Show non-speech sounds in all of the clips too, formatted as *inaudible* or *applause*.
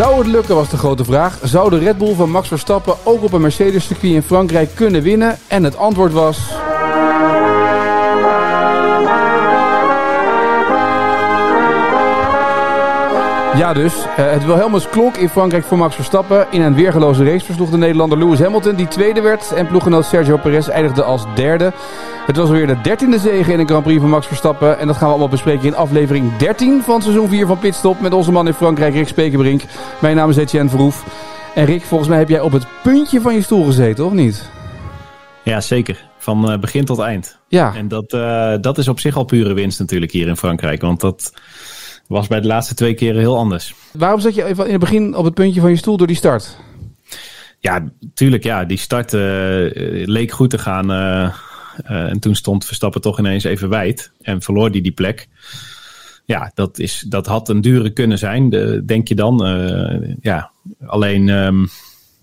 Zou het lukken was de grote vraag. Zou de Red Bull van Max Verstappen ook op een Mercedes circuit in Frankrijk kunnen winnen? En het antwoord was... Ja dus, uh, het Wilhelmus klonk in Frankrijk voor Max Verstappen. In een weergeloze race versloeg de Nederlander Lewis Hamilton, die tweede werd. En ploeggenoot Sergio Perez eindigde als derde. Het was alweer de dertiende zege in de Grand Prix van Max Verstappen. En dat gaan we allemaal bespreken in aflevering 13 van seizoen 4 van Pitstop. Met onze man in Frankrijk, Rick Spekerbrink. Mijn naam is Etienne Verhoef. En Rick, volgens mij heb jij op het puntje van je stoel gezeten, of niet? Ja, zeker. Van uh, begin tot eind. Ja. En dat, uh, dat is op zich al pure winst natuurlijk hier in Frankrijk. Want dat was bij de laatste twee keren heel anders. Waarom zat je even in het begin op het puntje van je stoel door die start? Ja, tuurlijk. Ja, die start uh, leek goed te gaan. Uh, uh, en toen stond Verstappen toch ineens even wijd. En verloor die die plek. Ja, dat, is, dat had een dure kunnen zijn, de, denk je dan. ja, alleen, um,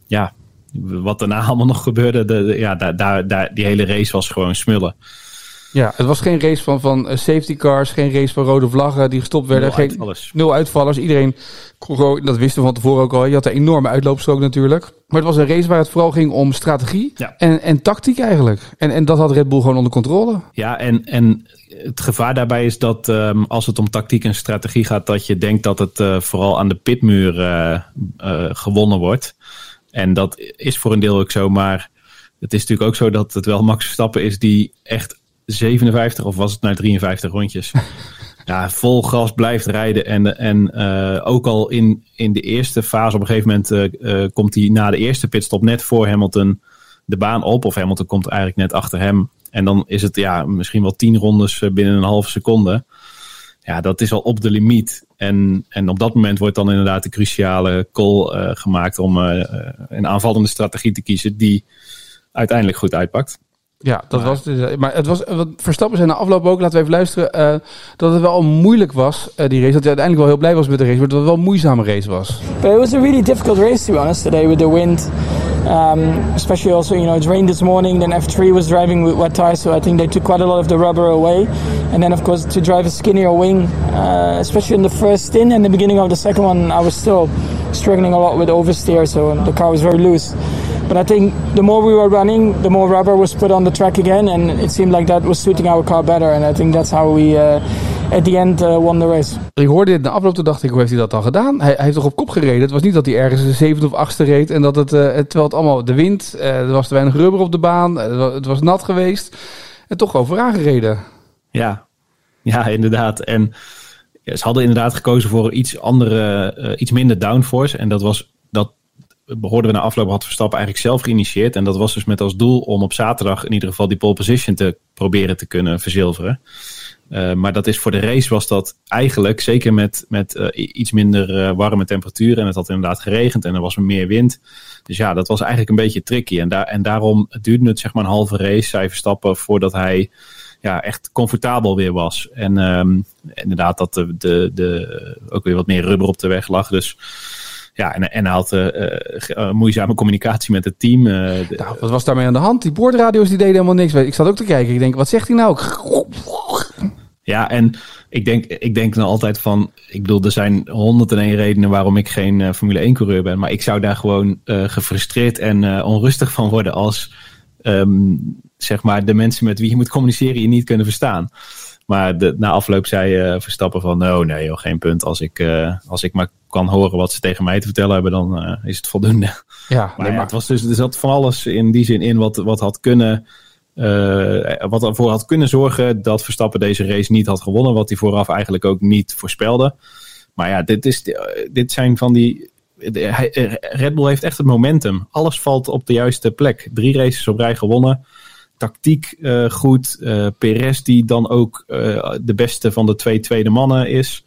ja, wat daarna *laughs* allemaal nog gebeurde. De, de, ja, daar, daar, daar, die hele race was gewoon smullen. Ja, het was geen race van, van safety cars, geen race van rode vlaggen die gestopt werden. Nul geen, uitvallers. Nul uitvallers. Iedereen, dat wisten we van tevoren ook al. Je had een enorme uitloopstrook natuurlijk. Maar het was een race waar het vooral ging om strategie ja. en, en tactiek eigenlijk. En, en dat had Red Bull gewoon onder controle. Ja, en, en het gevaar daarbij is dat um, als het om tactiek en strategie gaat, dat je denkt dat het uh, vooral aan de pitmuur uh, uh, gewonnen wordt. En dat is voor een deel ook zo, maar het is natuurlijk ook zo dat het wel Max Verstappen is die echt 57 of was het nou 53 rondjes. *laughs* ja, vol gas blijft rijden. En, en uh, ook al in, in de eerste fase op een gegeven moment uh, uh, komt hij na de eerste pitstop net voor Hamilton de baan op. Of Hamilton komt eigenlijk net achter hem. En dan is het ja, misschien wel 10 rondes binnen een halve seconde. Ja, dat is al op de limiet. En, en op dat moment wordt dan inderdaad de cruciale call gemaakt om een aanvallende strategie te kiezen die uiteindelijk goed uitpakt. Ja, dat maar. was het. Maar het was, wat Verstappen zijn na afloop ook, laten we even luisteren, uh, dat het wel moeilijk was, uh, die race. Dat hij uiteindelijk wel heel blij was met de race, maar dat het wel een moeizame race was. But it was a really difficult race to be honest today with the wind. Um, especially also, you know, it rained this morning. Then F3 was driving with wet tires, so I think they took quite a lot of the rubber away. And then, of course, to drive a skinnier wing, uh, especially in the first stint and the beginning of the second one, I was still struggling a lot with oversteer, so the car was very loose. But I think the more we were running, the more rubber was put on the track again, and it seemed like that was suiting our car better. And I think that's how we, uh, at the end, uh, won the race. Ik hoorde dit na afloop, toen dacht ik, hoe heeft hij dat dan gedaan? Hij, hij heeft toch op kop gereden? Het was niet dat hij ergens de zevende of achtste reed en dat het, uh, terwijl het allemaal de wind, uh, er was te weinig rubber op de baan, het was nat geweest, en toch over aangereden. Ja, ja, inderdaad. En ja, ze hadden inderdaad gekozen voor iets andere, uh, iets minder downforce. En dat was behoorden we na afloop had Verstappen eigenlijk zelf geïnitieerd. En dat was dus met als doel om op zaterdag in ieder geval die pole position te proberen te kunnen verzilveren. Uh, maar dat is voor de race was dat eigenlijk, zeker met, met uh, iets minder uh, warme temperaturen. En het had inderdaad geregend en er was meer wind. Dus ja, dat was eigenlijk een beetje tricky. En, daar, en daarom duurde het zeg maar een halve race, zei Verstappen, voordat hij ja, echt comfortabel weer was. En um, inderdaad dat de, de, de, ook weer wat meer rubber op de weg lag. Dus ja, en, en hij had uh, uh, moeizame communicatie met het team. De, nou, wat was daarmee aan de hand? Die boordradio's die deden helemaal niks. Ik zat ook te kijken. Ik denk, wat zegt hij nou? Ja, en ik denk, ik denk dan altijd van... Ik bedoel, er zijn 101 redenen waarom ik geen Formule 1 coureur ben. Maar ik zou daar gewoon gefrustreerd en onrustig van worden... als um, zeg maar de mensen met wie je moet communiceren je niet kunnen verstaan. Maar de, na afloop zei uh, Verstappen van... Oh nee, joh, geen punt. Als ik, uh, als ik maar kan horen wat ze tegen mij te vertellen hebben... dan uh, is het voldoende. Ja, maar, nee, maar... Ja, het was dus, er zat van alles in die zin in... wat, wat had kunnen... wat ervoor had kunnen zorgen dat Verstappen deze race niet had gewonnen. Wat hij vooraf eigenlijk ook niet voorspelde. Maar ja, dit, is, dit zijn van die... Red Bull heeft echt het momentum. Alles valt op de juiste plek. Drie races op rij gewonnen tactiek uh, goed. Uh, Perez die dan ook uh, de beste van de twee tweede mannen is.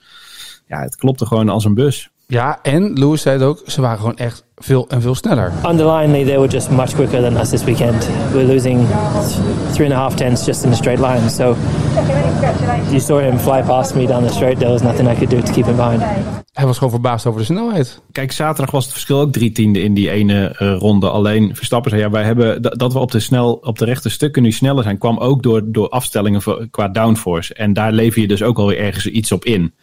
Ja, het klopte gewoon als een bus. Ja, en Lewis zei het ook, ze waren gewoon echt veel en veel sneller. Underlyingly, they were just much quicker than us this weekend. We're losing three and a half tenths just in a straight line. So you saw him fly past me down the straight. There was nothing I could do to keep him behind. Hij was gewoon verbaasd over de snelheid. Kijk, zaterdag was het verschil ook drie tiende in die ene uh, ronde. Alleen Verstappen zei, ja, wij hebben dat we op de, snel, op de rechte stukken nu sneller zijn, kwam ook door, door afstellingen voor, qua downforce. En daar lever je dus ook alweer ergens iets op in.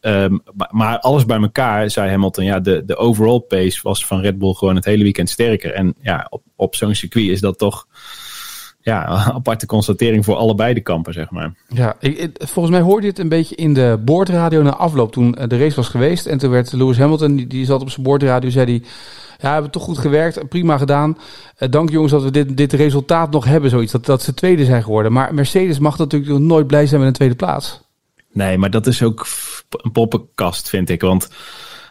Um, maar alles bij elkaar, zei Hamilton, ja, de, de overall pace was van Red Bull gewoon het hele weekend sterker. En ja, op, op zo'n circuit is dat toch ja, *laughs* aparte constatering voor allebei de kampen, zeg maar. Ja, ik, volgens mij hoorde je het een beetje in de boordradio na afloop toen de race was geweest. En toen werd Lewis Hamilton, die, die zat op zijn boordradio, zei hij... Ja, we hebben toch goed gewerkt, prima gedaan. Uh, dank jongens dat we dit, dit resultaat nog hebben, zoiets. Dat, dat ze tweede zijn geworden. Maar Mercedes mag natuurlijk nog nooit blij zijn met een tweede plaats. Nee, maar dat is ook een poppenkast, vind ik. Want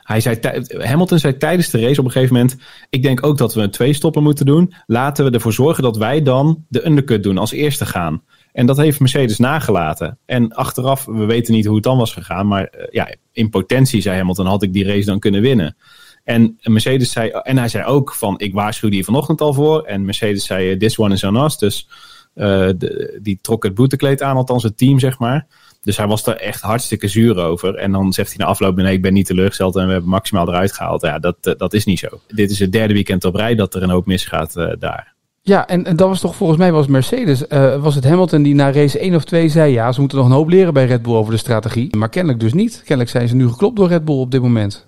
hij zei, Hamilton zei tijdens de race op een gegeven moment: Ik denk ook dat we een twee stoppen moeten doen. Laten we ervoor zorgen dat wij dan de undercut doen, als eerste gaan. En dat heeft Mercedes nagelaten. En achteraf, we weten niet hoe het dan was gegaan. Maar uh, ja, in potentie, zei Hamilton, had ik die race dan kunnen winnen. En Mercedes zei, en hij zei ook van, ik waarschuwde hier vanochtend al voor. En Mercedes zei, this one is on us. Dus de, die trok het boetekleed aan, althans het team, zeg maar. Dus hij was er echt hartstikke zuur over. En dan zegt hij na afloop: nee, ik ben niet teleurgesteld en we hebben maximaal eruit gehaald. Ja, dat, eh, dat is niet zo. Dit is het derde weekend op rij dat er een hoop misgaat uh, daar. Ja, en, en dat was toch volgens mij was Mercedes, uh, was het Hamilton die na race 1 of 2 zei, ja, ze moeten nog een hoop leren bij Red Bull over de strategie. Maar kennelijk dus niet. Kennelijk zijn ze nu geklopt door Red Bull op dit moment.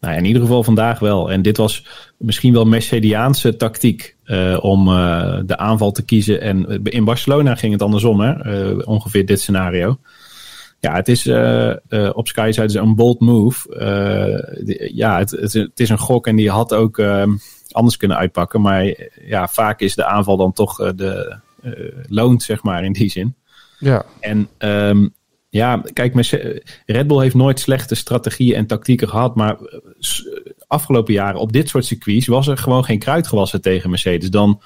Nou, in ieder geval vandaag wel. En dit was misschien wel Mercediaanse tactiek uh, om uh, de aanval te kiezen. En in Barcelona ging het andersom, hè? Uh, ongeveer dit scenario. Ja, het is op Sky zeiden ze een bold move. Ja, het, het, het, is een gok en die had ook ehm, anders kunnen uitpakken. Maar ja, vaak is de aanval dan toch de loont, zeg maar, in die zin. Ja. En um, ja, kijk, Red Bull heeft nooit slechte strategieën en tactieken gehad. Maar afgelopen jaren op dit soort circuits was er gewoon geen kruid gewassen tegen Mercedes. Dan,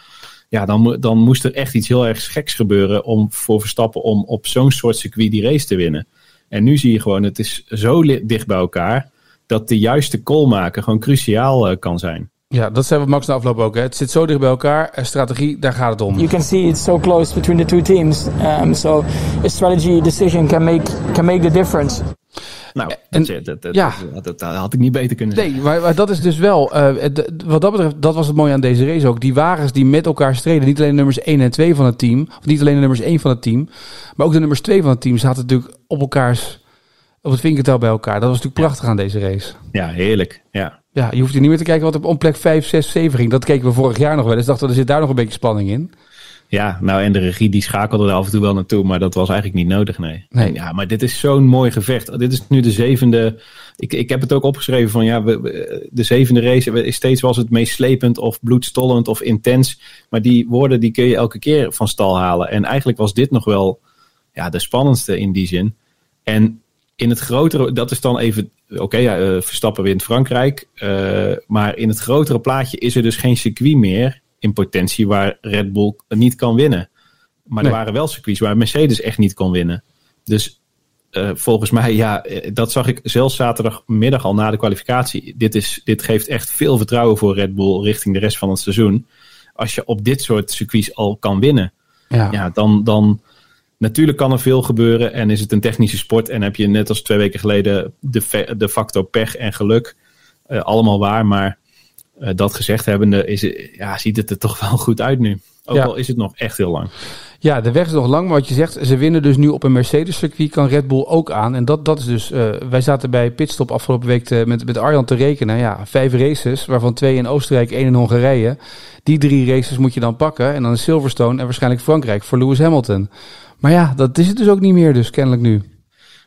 ja, dan, dan moest er echt iets heel erg geks gebeuren om voor Verstappen om op zo'n soort circuit die race te winnen. En nu zie je gewoon, het is zo dicht bij elkaar dat de juiste call maken gewoon cruciaal uh, kan zijn. Ja, dat zei we Max na afloop ook. Hè. Het zit zo dicht bij elkaar. Strategie, daar gaat het om. You can see it's so close between the two teams. Um, so a strategy decision can make, can make the difference. Nou, en, dat, dat, dat, ja. dat, had ik niet beter kunnen zeggen. Nee, maar, maar dat is dus wel, uh, wat dat betreft, dat was het mooie aan deze race ook. Die wagens die met elkaar streden, niet alleen de nummers 1 en 2 van het team, of niet alleen de nummers 1 van het team, maar ook de nummers 2 van het team zaten natuurlijk op elkaars, op het vinkertel bij elkaar. Dat was natuurlijk prachtig aan deze race. Ja, heerlijk. Ja. Ja, je hoeft hier niet meer te kijken wat op plek 5, 6, 7 ging. Dat keken we vorig jaar nog wel eens. Dachten we, er zit daar nog een beetje spanning in. Ja, nou en de regie die schakelde er af en toe wel naartoe, maar dat was eigenlijk niet nodig, nee. nee. Ja, maar dit is zo'n mooi gevecht. Dit is nu de zevende. Ik, ik heb het ook opgeschreven van ja, we, de zevende race is steeds was het meest slepend of bloedstollend of intens. Maar die woorden die kun je elke keer van stal halen. En eigenlijk was dit nog wel ja, de spannendste in die zin. En in het grotere, dat is dan even, oké, ja, uh, Verstappen wint Frankrijk. Uh, maar in het grotere plaatje is er dus geen circuit meer in potentie waar Red Bull niet kan winnen. Maar nee. er waren wel circuits waar Mercedes echt niet kon winnen. Dus uh, volgens mij, ja, dat zag ik zelfs zaterdagmiddag al na de kwalificatie. Dit, is, dit geeft echt veel vertrouwen voor Red Bull richting de rest van het seizoen. Als je op dit soort circuits al kan winnen, ja. ja dan, dan, Natuurlijk kan er veel gebeuren en is het een technische sport en heb je net als twee weken geleden de, de factor pech en geluk. Uh, allemaal waar, maar uh, dat gezegd hebbende is, ja, ziet het er toch wel goed uit nu. Ook ja. al is het nog echt heel lang. Ja, de weg is nog lang, maar wat je zegt, ze winnen dus nu op een Mercedes-circuit, kan Red Bull ook aan. En dat, dat is dus, uh, wij zaten bij Pitstop afgelopen week te, met, met Arjan te rekenen. Ja, vijf races, waarvan twee in Oostenrijk, één in Hongarije. Die drie races moet je dan pakken. En dan Silverstone en waarschijnlijk Frankrijk voor Lewis Hamilton. Maar ja, dat is het dus ook niet meer, dus kennelijk nu.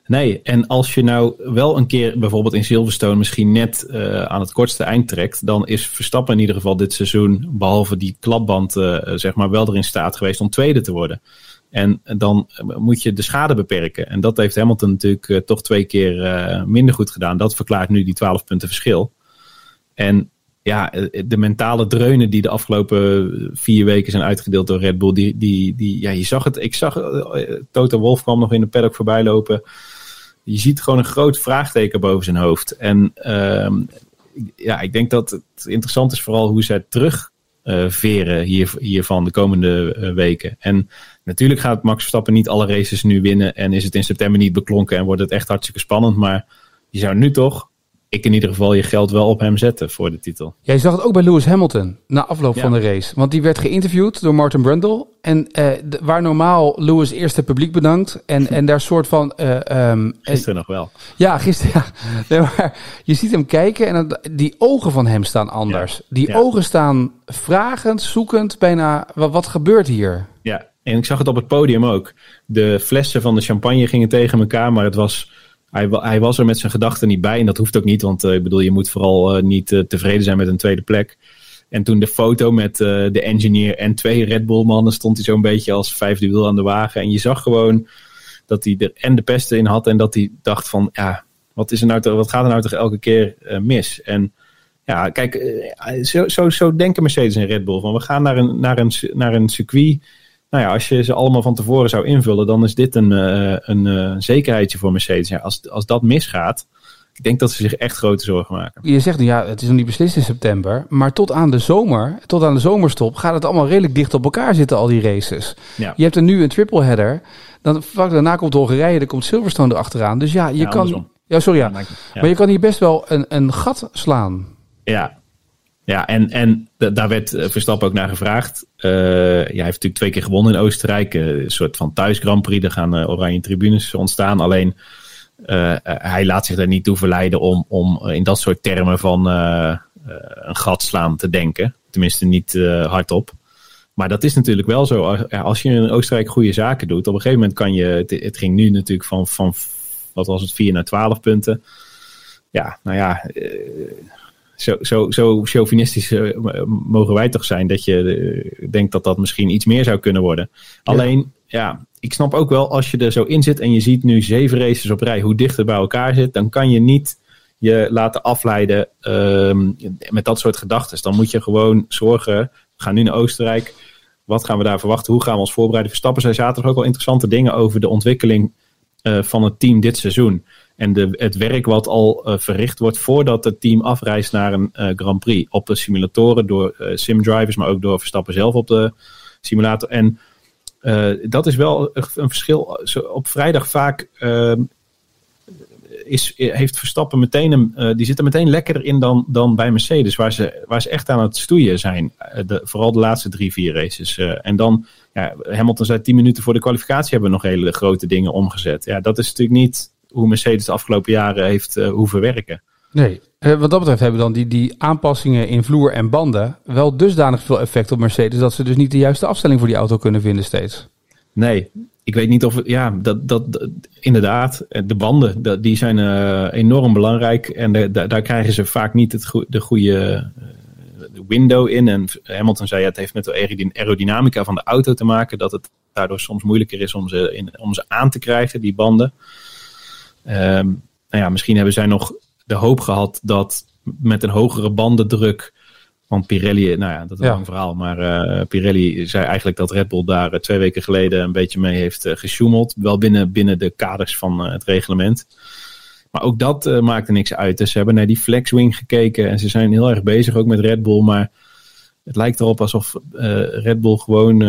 Nee, en als je nou wel een keer bijvoorbeeld in Silverstone misschien net uh, aan het kortste eind trekt, dan is Verstappen in ieder geval dit seizoen, behalve die klapband, uh, zeg maar, wel erin staat geweest om tweede te worden. En dan moet je de schade beperken. En dat heeft Hamilton natuurlijk uh, toch twee keer minder goed gedaan. Dat verklaart nu die 12 punten verschil. En ja, de mentale dreunen die de afgelopen vier weken zijn uitgedeeld door Red Bull, die, die, die ja, je zag het. Ik zag, Toto Wolf kwam nog in de paddock voorbij lopen je ziet gewoon een groot vraagteken boven zijn hoofd. En ehm, ja, ik denk dat het interessant is vooral hoe zij terug uh, veren hier, hiervan de komende uh, weken. En natuurlijk gaat Max Verstappen niet alle races nu winnen en is het in september niet beklonken en wordt het echt hartstikke spannend. Maar je zou nu toch ik in ieder geval je geld wel op hem zetten voor de titel. Jij zag het ook bij Lewis Hamilton na afloop van de race. Want die werd geïnterviewd door Martin Brundle. En uh, waar normaal Lewis eerst het publiek bedankt. En, en daar soort van... Uh, um, gisteren nog wel. Ja, gisteren. Ja. *laughs* maar je ziet hem kijken en die ogen van hem staan anders. Die ogen staan vragend, zoekend, bijna... Wat, wat gebeurt hier? Ja, en ik zag het op het podium ook. De flessen van de champagne gingen tegen elkaar, maar het was hij, was er met zijn gedachten niet bij. En dat hoeft ook niet, want uh, ik bedoel, je moet vooral uh, niet uh, tevreden zijn met een tweede plek. En toen de foto met de engineer en twee Red Bull mannen stond hij zo'n beetje als vijfde wiel aan de wagen. En je zag gewoon dat hij er en de pesten in had en dat hij dacht van, ja, wat, is er nou wat gaat er nou toch elke keer mis? En ja, kijk, zo, zo, zo denken Mercedes en Red Bull van, we gaan naar een, naar een, naar een circuit nou ja, als je ze allemaal van tevoren zou invullen, dan is dit een, uh, een uh, zekerheidje voor Mercedes. Ja, als, als dat misgaat, ik denk dat ze zich echt grote zorgen maken. Je zegt nu, ja, het is nog niet beslist in september. Maar tot aan de zomer, tot aan de zomerstop, gaat het allemaal redelijk dicht op elkaar zitten, al die races. Ja. Je hebt er nu een triple header. Dan vlak daarna komt Hongarije, dan komt Silverstone erachteraan. Dus ja, je kan. Ja, sorry, ja. Maar je kan hier best wel een, een gat slaan. Ja, ja, en, en daar werd eh, Verstappen ook naar gevraagd. Uh, ja, hij heeft natuurlijk twee keer gewonnen in Oostenrijk. Uh, een soort van thuis Grand Prix. Er gaan oranje tribunes ontstaan. Alleen hij laat zich daar niet toe verleiden om, om in dat soort termen van een gat slaan te denken. Tenminste, niet hardop. Maar dat is natuurlijk wel zo. Als je in Oostenrijk goede zaken doet, op een gegeven moment kan je. Het, het ging nu natuurlijk van, van wat was het, 4 naar 12 punten. Ja, nou ja zo, zo, zo chauvinistisch uh, mogen wij toch zijn dat je uh, denkt dat dat misschien iets meer zou kunnen worden. Alleen, ja, ik snap ook wel als je er zo in zit en je ziet nu zeven races op rij hoe dicht het bij elkaar zit, dan kan je niet je laten afleiden uh, met dat soort gedachten. Dan moet je gewoon zorgen, we gaan nu naar Oostenrijk, wat gaan we daar verwachten, hoe gaan we ons voorbereiden? Verstappen, zij zaten er ook wel interessante dingen over de ontwikkeling uh, van het team dit seizoen. En de, het werk wat al uh, verricht wordt voordat het team afreist naar een uh, Grand Prix. Op de simulatoren door uh, simdrivers, maar ook door Verstappen zelf op de simulator. En dat is wel een verschil. Op vrijdag vaak is, heeft Verstappen meteen een, die zit er meteen lekkerder in dan, dan bij Mercedes, waar ze, waar ze echt aan het stoeien zijn. De, vooral de laatste drie, vier races. en dan, ja, Hamilton zei tien minuten voor de kwalificatie hebben we nog hele grote dingen omgezet. Ja, dat is natuurlijk niet hoe Mercedes de afgelopen jaren heeft uh, hoeven werken. Nee, uh, wat dat betreft hebben dan die, die aanpassingen in vloer en banden wel dusdanig veel effect op Mercedes dat ze dus niet de juiste afstelling voor die auto kunnen vinden steeds. Nee, ik weet niet of ja, dat, dat, inderdaad, eh, de banden, dat, die zijn uh, enorm belangrijk en de, de, daar krijgen ze vaak niet het de goede uh, window in. En Hamilton zei, ja, het heeft met de aerodynamica van de auto te maken, dat het daardoor soms moeilijker is om ze, in, om ze aan te krijgen, die banden. Um, nou ja, misschien hebben zij nog de hoop gehad dat met een hogere bandendruk. Want Pirelli, nou ja, dat is een lang verhaal. Maar uh, Pirelli zei eigenlijk dat Red Bull daar uh, twee weken geleden een beetje mee heeft uh, gesjoemeld. Wel binnen, binnen de kaders van het reglement. Maar ook dat maakte niks uit. Dus ze hebben naar die flexwing gekeken. En ze zijn heel erg bezig ook met Red Bull. Maar het lijkt erop alsof Red Bull gewoon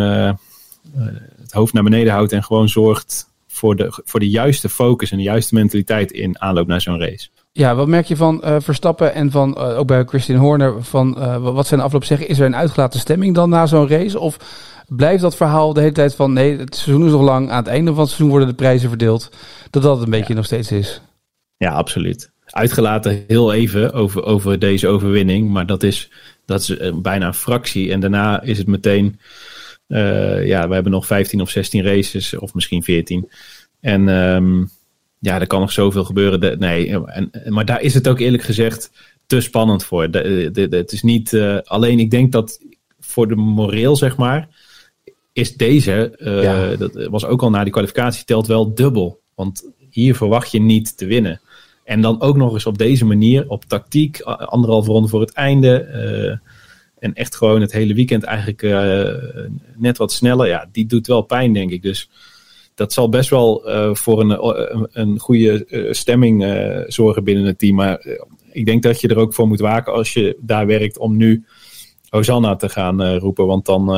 het hoofd naar beneden houdt. En gewoon zorgt voor de, voor de juiste focus en de juiste mentaliteit in aanloop naar zo'n race. Ja, wat merk je van uh, Verstappen en van uh, ook bij Christian Horner? Van uh, wat zijn de afloop zeggen? Is er een uitgelaten stemming dan na zo'n race? Of blijft dat verhaal de hele tijd van nee, het seizoen is nog lang. Aan het einde van het seizoen worden de prijzen verdeeld. Dat dat een beetje ja. nog steeds is. Ja, absoluut. Uitgelaten heel even over, over deze overwinning. Maar dat is, dat is bijna een fractie. En daarna is het meteen ja, we hebben nog 15 of 16 races, of misschien 14. En um, ja, er kan nog zoveel gebeuren. De, nee, en, maar daar is het ook eerlijk gezegd te spannend voor. De, de, het is niet uh, alleen, ik denk dat voor de moreel, zeg maar, is deze, uh, ja. dat was ook al na die kwalificatie, telt wel dubbel. Want hier verwacht je niet te winnen. En dan ook nog eens op deze manier, op tactiek, anderhalve ronde voor het einde. Uh, en echt gewoon het hele weekend eigenlijk uh, net wat sneller. Ja, die doet wel pijn, denk ik. Dus dat zal best wel voor een, een, een goede stemming zorgen binnen het team. Maar ik denk dat je er ook voor moet waken als je daar werkt om nu Hosanna te gaan roepen. Want dan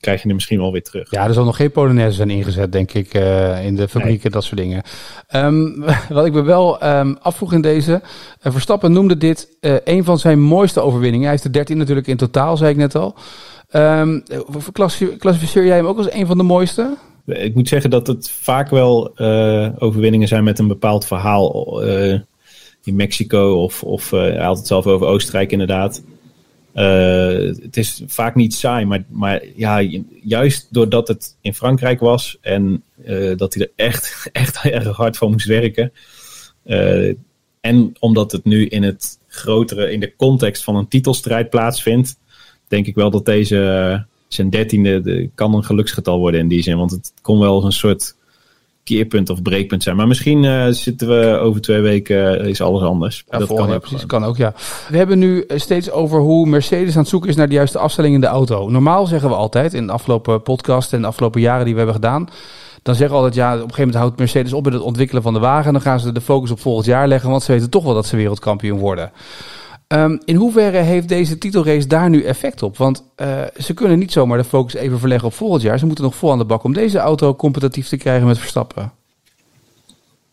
krijg je hem misschien wel weer terug. Ja, er zal nog geen Polonaise zijn ingezet, denk ik, uh, in de fabrieken, dat soort dingen. Um, *laughs* wat ik me wel um, afvroeg in deze, uh, Verstappen noemde dit uh, een van zijn mooiste overwinningen. Hij is de 13 natuurlijk in totaal, zei ik net al. Um, klassificeer jij hem ook als een van de mooiste? Ik moet zeggen dat het vaak wel overwinningen zijn met een bepaald verhaal. in Mexico of, of hij had het zelf over Oostenrijk inderdaad. Uh, het is vaak niet saai, maar, maar ja, juist doordat het in Frankrijk was en uh, dat hij er echt, *laughs* echt erg hard van moest werken. Uh, en omdat het nu in het grotere, in de context van een titelstrijd plaatsvindt, denk ik wel dat deze zijn dertiende de, kan een geluksgetal worden in die zin. Want het kon wel een soort keerpunt of breekpunt zijn. Maar misschien uh, zitten we over twee weken, uh, is alles anders. Ja, dat kan, ook precies, kan ook, ja. We hebben nu eh, steeds over hoe Mercedes aan het zoeken is naar de juiste afstelling in de auto. Normaal zeggen we altijd, in de afgelopen podcast en de afgelopen jaren die we hebben gedaan... Dan zeggen we altijd, ja, op een gegeven moment houdt Mercedes op met het ontwikkelen van de wagen. Dan gaan ze de focus op volgend jaar leggen, want ze weten toch wel dat ze wereldkampioen worden. Um, in hoeverre heeft deze titelrace daar nu effect op? Want uh, ze kunnen niet zomaar de focus even verleggen op volgend jaar. Ze moeten nog vol aan de bak om deze auto competitief te krijgen met Verstappen.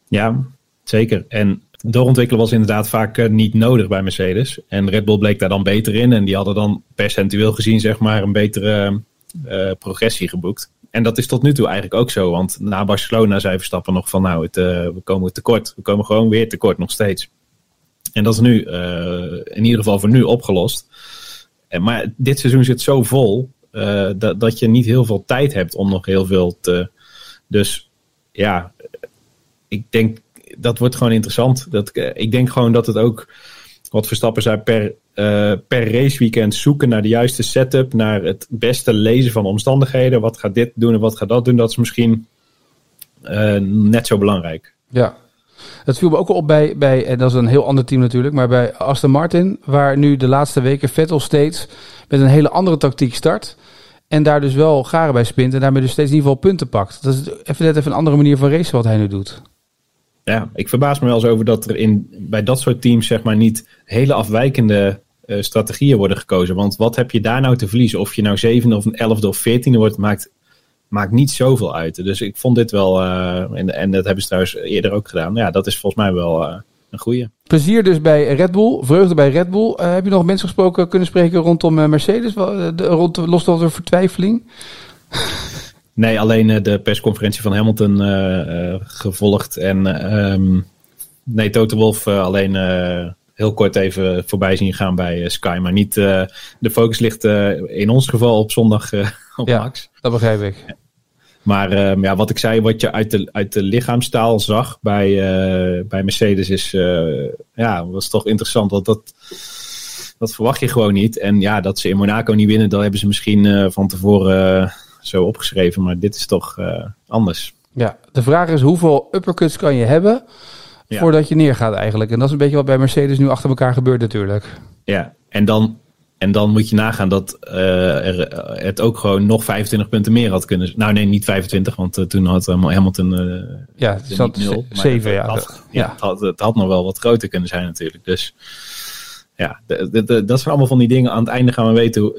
Ja, zeker. En doorontwikkelen was inderdaad vaak uh, niet nodig bij Mercedes. En Red Bull bleek daar dan beter in. En die hadden dan percentueel gezien zeg maar een betere uh, progressie geboekt. En dat is tot nu toe eigenlijk ook zo. Want na Barcelona zei Verstappen nog van nou, het, we komen tekort. We komen gewoon weer tekort nog steeds. En dat is nu uh, in ieder geval voor nu opgelost. En, maar dit seizoen zit zo vol uh, dat, dat je niet heel veel tijd hebt om nog heel veel te. Dus ja, ik denk dat wordt gewoon interessant. Dat, uh, ik denk gewoon dat het ook wat Verstappen zei per, per raceweekend zoeken naar de juiste setup, naar het beste lezen van omstandigheden. Wat gaat dit doen en wat gaat dat doen? Dat is misschien net zo belangrijk. Ja, dat viel me ook al op bij, bij, en dat is een heel ander team natuurlijk, maar bij Aston Martin, waar nu de laatste weken Vettel steeds met een hele andere tactiek start. En daar dus wel garen bij spint en daarmee dus steeds in ieder geval punten pakt. Dat is even net even een andere manier van racen wat hij nu doet. Ja, ik verbaas me wel eens over dat er in, bij dat soort teams zeg maar niet hele afwijkende uh, strategieën worden gekozen. Want wat heb je daar nou te verliezen? Of je nou zevende of elfde of veertiende wordt, maakt maakt niet zoveel uit. Dus ik vond dit wel, uh, en, en dat hebben ze trouwens eerder ook gedaan. Ja, dat is volgens mij wel uh, een goede. Plezier dus bij Red Bull, vreugde bij Red Bull. Uh, heb je nog mensen gesproken kunnen spreken rondom Mercedes, de, rond, los van de vertwijfeling? *laughs* Nee, alleen de persconferentie van Hamilton gevolgd. En um, nee, Toto Wolf alleen heel kort even voorbij zien gaan bij Sky. Maar niet, de focus ligt in ons geval op zondag *laughs* op ja, Max. dat begrijp ik. Maar uh, ja, wat ik zei, wat je uit de, uit de lichaamstaal zag bij, uh, bij Mercedes is, uh, ja, was toch interessant. Want dat, dat verwacht je gewoon niet. En ja, dat ze in Monaco niet winnen, dat hebben ze misschien van tevoren zo opgeschreven. Maar dit is toch anders. Ja, de vraag is hoeveel uppercuts kan je hebben ja. voordat je neergaat eigenlijk. En dat is een beetje wat bij Mercedes nu achter elkaar gebeurt natuurlijk. Ja, en dan en dan moet je nagaan dat uh, er, het ook gewoon nog 25 punten meer had kunnen Nou nee, niet 25, want uh, toen had Hamilton uh, ja, het zat 7 ja. Had, ja, Het, had, het had nog wel wat groter kunnen zijn natuurlijk. Dus ja, de, de, de, dat zijn allemaal van die dingen. Aan het einde gaan we weten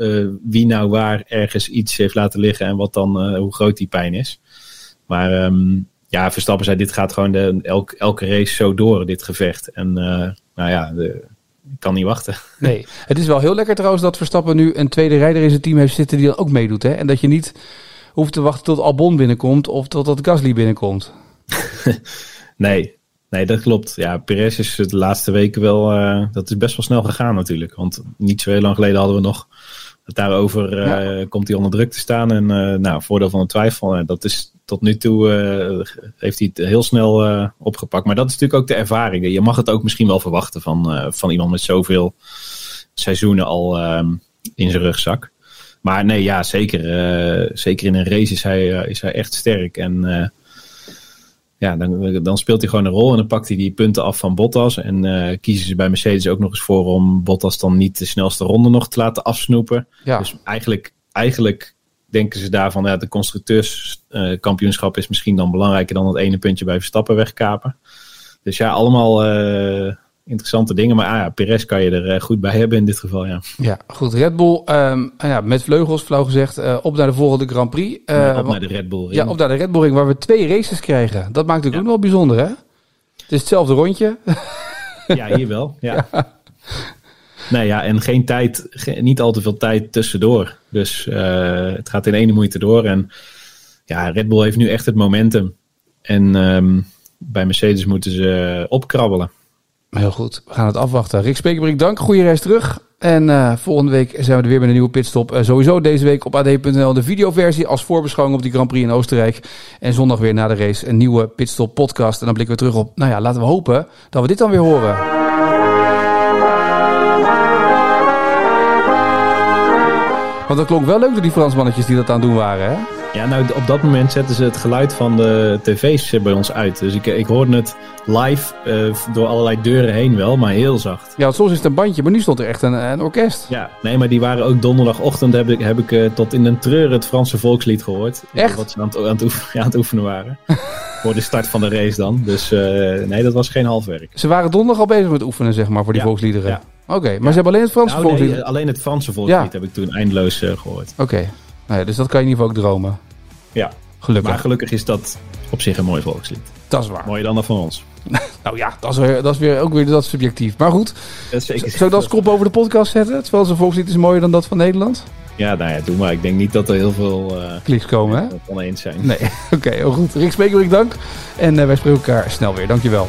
wie nou waar ergens iets heeft laten liggen en wat dan, hoe groot die pijn is. Maar um, ja, Verstappen zei, dit gaat gewoon de, elk, elke race zo door, dit gevecht. En nou ja, de, ik kan niet wachten. *laughs* Nee, het is wel heel lekker trouwens dat Verstappen nu een tweede rijder in zijn team heeft zitten die dan ook meedoet. Hè? En dat je niet hoeft te wachten tot Albon binnenkomt of tot Gasly binnenkomt. *laughs* nee, nee, dat klopt. Ja, Perez is de laatste weken wel, uh, dat is best wel snel gegaan natuurlijk. Want niet zo heel lang geleden hadden we nog daarover, ja. komt hij onder druk te staan. En uh, nou, voordeel van de twijfel, dat is tot nu toe heeft hij het heel snel opgepakt. Maar dat is natuurlijk ook de ervaring. Je mag het ook misschien wel verwachten van, van iemand met zoveel seizoenen al ehm, in zijn rugzak. Maar nee, ja, zeker. zeker in een race is hij, is hij echt sterk. En ja, dan, dan speelt hij gewoon een rol en dan pakt hij die punten af van Bottas. En kiezen ze bij Mercedes ook nog eens voor om Bottas dan niet de snelste ronde nog te laten afsnoepen. Ja. Dus eigenlijk, eigenlijk denken ze daarvan, ja, de constructeurskampioenschap is misschien dan belangrijker dan het ene puntje bij Verstappen wegkapen. Dus ja, allemaal uh, interessante dingen. Maar ah, ja, Perez kan je er goed bij hebben in dit geval, ja. Ja, goed. Red Bull um, ja, met vleugels, flauw gezegd, uh, op naar de volgende Grand Prix. Uh, op naar de Red Bull Ring. Ja, op naar de Red Bull Ring, waar we twee races krijgen. Dat maakt natuurlijk ja. ook wel bijzonder, hè? Het is hetzelfde rondje. Ja, hier wel. Ja. *laughs* Nee, ja, en geen tijd, niet al te veel tijd tussendoor. Dus uh, het gaat in ene moeite door. En ja, Red Bull heeft nu echt het momentum. En um, bij Mercedes moeten ze opkrabbelen. Heel goed, we gaan het afwachten. Rick Spekerbrink, dank. Goede reis terug. En uh, volgende week zijn we er weer met een nieuwe pitstop. Uh, sowieso deze week op ad.nl de videoversie als voorbeschouwing op die Grand Prix in Oostenrijk. En zondag weer na de race een nieuwe pitstop podcast. En dan blikken we terug op, nou ja, laten we hopen dat we dit dan weer horen. Want dat klonk wel leuk door die Fransmannetjes die dat aan het doen waren, hè? Ja, nou op dat moment zetten ze het geluid van de tv's bij ons uit. Dus ik, ik hoorde het live uh, door allerlei deuren heen wel, maar heel zacht. Ja, soms is het een bandje, maar nu stond er echt een, een orkest. Ja, nee, maar die waren ook donderdagochtend heb ik, heb ik uh, tot in een treur het Franse volkslied gehoord. Echt? Wat ze aan het, aan het, oefenen, *laughs* aan het oefenen waren. *laughs* voor de start van de race dan. Dus uh, nee, dat was geen halfwerk. Ze waren donderdag al bezig met oefenen, zeg maar, voor die ja, volksliederen. Ja. Oké, okay, maar ja. ze hebben alleen het Franse nou, volkslied? Nee, alleen het Franse volkslied heb ik toen eindeloos gehoord. Oké, okay. Nou dus dat kan je in ieder geval ook dromen. Ja, gelukkig. Maar gelukkig is dat op zich een mooi volkslied. Dat is waar. Mooier dan dat van ons. *laughs* nou ja, dat is, weer, dat is weer ook weer dat subjectief. Maar goed, dat is zeker, zou ik dat als kop over de podcast zetten? Terwijl zijn volkslied is mooier dan dat van Nederland? Ja, nou ja, doe maar. Ik denk niet dat er heel veel uh, kliks komen, hè? oneens zijn. Nee, *laughs* oké, okay, heel goed. Rick Spekerik, dank. En uh, wij spreken elkaar snel weer. Dankjewel.